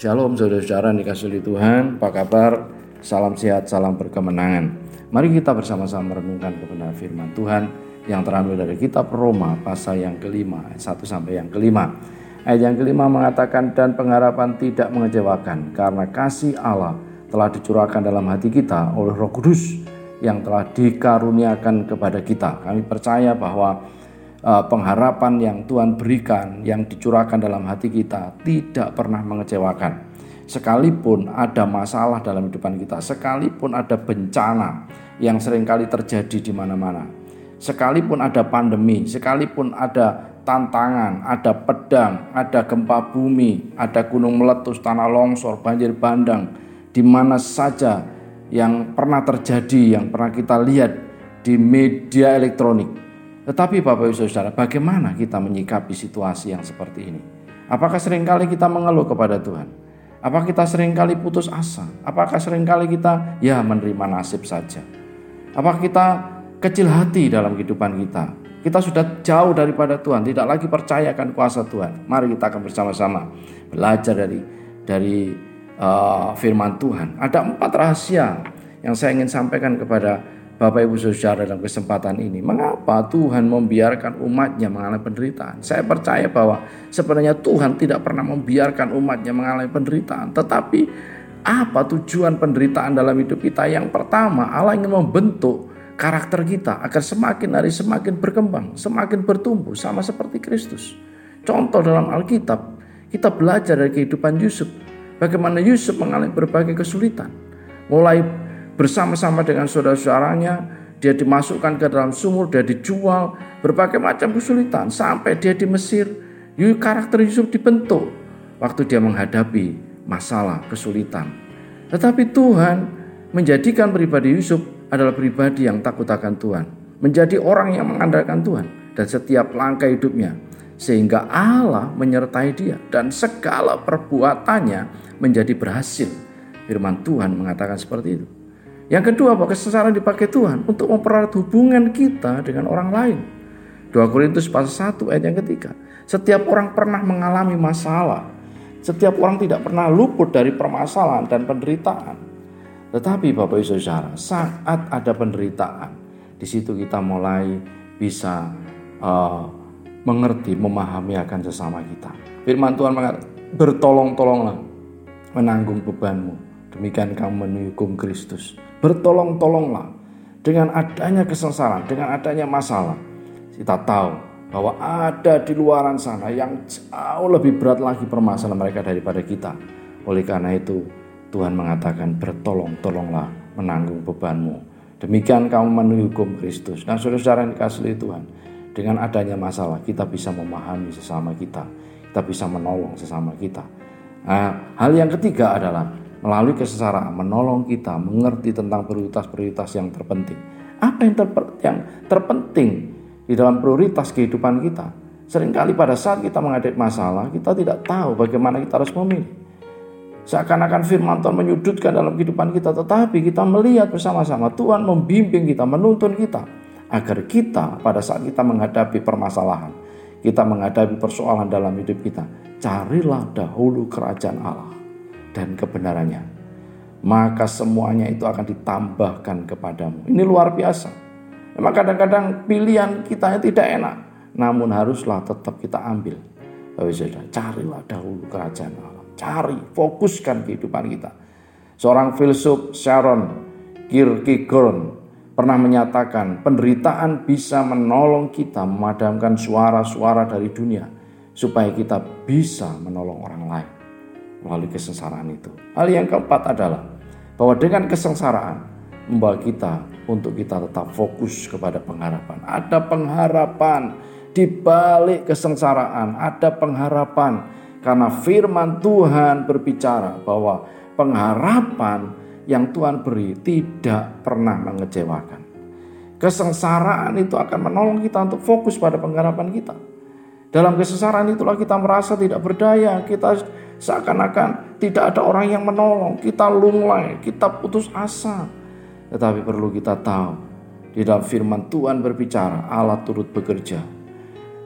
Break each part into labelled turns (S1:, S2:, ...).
S1: Shalom saudara-saudara dikasih Tuhan, apa kabar? Salam sehat, salam berkemenangan. Mari kita bersama-sama merenungkan kebenaran firman Tuhan yang terambil dari kitab Roma pasal yang kelima, ayat 1 sampai yang kelima. Ayat yang kelima mengatakan dan pengharapan tidak mengecewakan karena kasih Allah telah dicurahkan dalam hati kita oleh Roh Kudus yang telah dikaruniakan kepada kita. Kami percaya bahwa uh, pengharapan yang Tuhan berikan, yang dicurahkan dalam hati kita, tidak pernah mengecewakan. Sekalipun ada masalah dalam kehidupan kita, sekalipun ada bencana yang sering kali terjadi di mana-mana, sekalipun ada pandemi, sekalipun ada tantangan, ada pedang, ada gempa bumi, ada gunung meletus, tanah longsor, banjir bandang, di mana saja yang pernah terjadi, yang pernah kita lihat di media elektronik, tetapi Bapak Ibu Saudara, bagaimana kita menyikapi situasi yang seperti ini? Apakah sering kali kita mengeluh kepada Tuhan? Apakah kita sering kali putus asa? Apakah sering kali kita ya menerima nasib saja? Apakah kita kecil hati dalam kehidupan kita? Kita sudah jauh daripada Tuhan, tidak lagi percayakan kuasa Tuhan. Mari kita akan bersama-sama belajar dari dari uh, firman Tuhan. Ada empat rahasia yang saya ingin sampaikan kepada Bapak Ibu Saudara dalam kesempatan ini. Mengapa Tuhan membiarkan umatnya mengalami penderitaan? Saya percaya bahwa sebenarnya Tuhan tidak pernah membiarkan umatnya mengalami penderitaan. Tetapi apa tujuan penderitaan dalam hidup kita? Yang pertama Allah ingin membentuk karakter kita agar semakin hari semakin berkembang, semakin bertumbuh sama seperti Kristus. Contoh dalam Alkitab, kita belajar dari kehidupan Yusuf. Bagaimana Yusuf mengalami berbagai kesulitan. Mulai bersama-sama dengan saudara-saudaranya, dia dimasukkan ke dalam sumur, dia dijual, berbagai macam kesulitan sampai dia di Mesir. Karakter Yusuf dibentuk waktu dia menghadapi masalah, kesulitan. Tetapi Tuhan menjadikan pribadi Yusuf adalah pribadi yang takut akan Tuhan, menjadi orang yang mengandalkan Tuhan dan setiap langkah hidupnya sehingga Allah menyertai dia dan segala perbuatannya menjadi berhasil. Firman Tuhan mengatakan seperti itu. Yang kedua, bahwa kesesaran dipakai Tuhan untuk mempererat hubungan kita dengan orang lain. 2 Korintus pasal 1 ayat yang ketiga. Setiap orang pernah mengalami masalah. Setiap orang tidak pernah luput dari permasalahan dan penderitaan. Tetapi Bapak Ibu Saudara, saat ada penderitaan, di situ kita mulai bisa uh, mengerti, memahami akan sesama kita. Firman Tuhan mengatakan, bertolong-tolonglah menanggung bebanmu. Demikian kamu menghukum Kristus bertolong-tolonglah dengan adanya kesengsaraan, dengan adanya masalah. Kita tahu bahwa ada di luaran sana yang jauh lebih berat lagi permasalahan mereka daripada kita. Oleh karena itu, Tuhan mengatakan bertolong-tolonglah menanggung bebanmu. Demikian kamu menghukum Kristus. Nah saudara-saudara yang dikasih Tuhan, dengan adanya masalah kita bisa memahami sesama kita. Kita bisa menolong sesama kita. Nah, hal yang ketiga adalah melalui kesesaraan menolong kita mengerti tentang prioritas-prioritas yang terpenting. Apa yang, terper, yang terpenting di dalam prioritas kehidupan kita? Seringkali pada saat kita menghadapi masalah, kita tidak tahu bagaimana kita harus memilih. Seakan-akan firman Tuhan menyudutkan dalam kehidupan kita, tetapi kita melihat bersama-sama Tuhan membimbing kita, menuntun kita agar kita pada saat kita menghadapi permasalahan, kita menghadapi persoalan dalam hidup kita, carilah dahulu kerajaan Allah dan kebenarannya, maka semuanya itu akan ditambahkan kepadamu. Ini luar biasa. Memang kadang-kadang pilihan kita tidak enak, namun haruslah tetap kita ambil. Tapi carilah dahulu kerajaan Allah. Cari, fokuskan kehidupan kita. Seorang filsuf Sharon Kierkegaard pernah menyatakan penderitaan bisa menolong kita memadamkan suara-suara dari dunia supaya kita bisa menolong orang lain melalui kesengsaraan itu. Hal yang keempat adalah bahwa dengan kesengsaraan membawa kita untuk kita tetap fokus kepada pengharapan. Ada pengharapan di balik kesengsaraan, ada pengharapan karena firman Tuhan berbicara bahwa pengharapan yang Tuhan beri tidak pernah mengecewakan. Kesengsaraan itu akan menolong kita untuk fokus pada pengharapan kita. Dalam kesengsaraan itulah kita merasa tidak berdaya, kita Seakan-akan tidak ada orang yang menolong. Kita lunglai, kita putus asa. Tetapi perlu kita tahu, di dalam firman Tuhan berbicara, Allah turut bekerja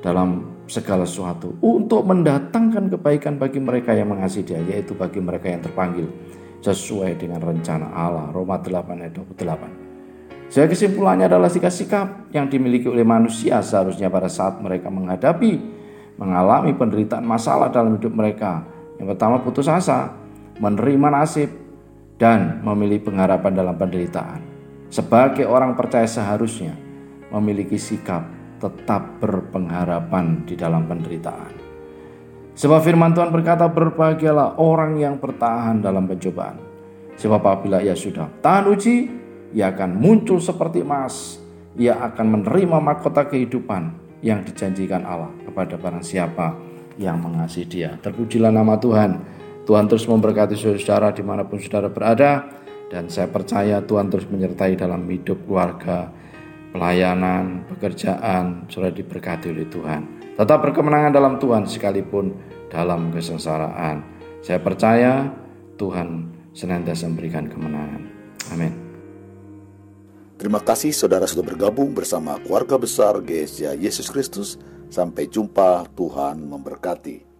S1: dalam segala sesuatu untuk mendatangkan kebaikan bagi mereka yang mengasihi dia yaitu bagi mereka yang terpanggil sesuai dengan rencana Allah Roma 8 ayat 28 Saya kesimpulannya adalah sikap-sikap yang dimiliki oleh manusia seharusnya pada saat mereka menghadapi mengalami penderitaan masalah dalam hidup mereka yang pertama putus asa menerima nasib dan memilih pengharapan dalam penderitaan sebagai orang percaya seharusnya memiliki sikap tetap berpengharapan di dalam penderitaan. Sebab firman Tuhan berkata berbahagialah orang yang bertahan dalam pencobaan. Sebab apabila ia sudah tahan uji, ia akan muncul seperti emas. Ia akan menerima mahkota kehidupan yang dijanjikan Allah kepada barang siapa yang mengasihi dia. Terpujilah nama Tuhan. Tuhan terus memberkati saudara di mana pun saudara berada. Dan saya percaya Tuhan terus menyertai dalam hidup keluarga, pelayanan, pekerjaan sudah diberkati oleh Tuhan. Tetap berkemenangan dalam Tuhan sekalipun dalam kesengsaraan. Saya percaya Tuhan senantiasa memberikan kemenangan. Amin.
S2: Terima kasih saudara sudah bergabung bersama keluarga besar GSJ Yesus Kristus. Sampai jumpa, Tuhan memberkati.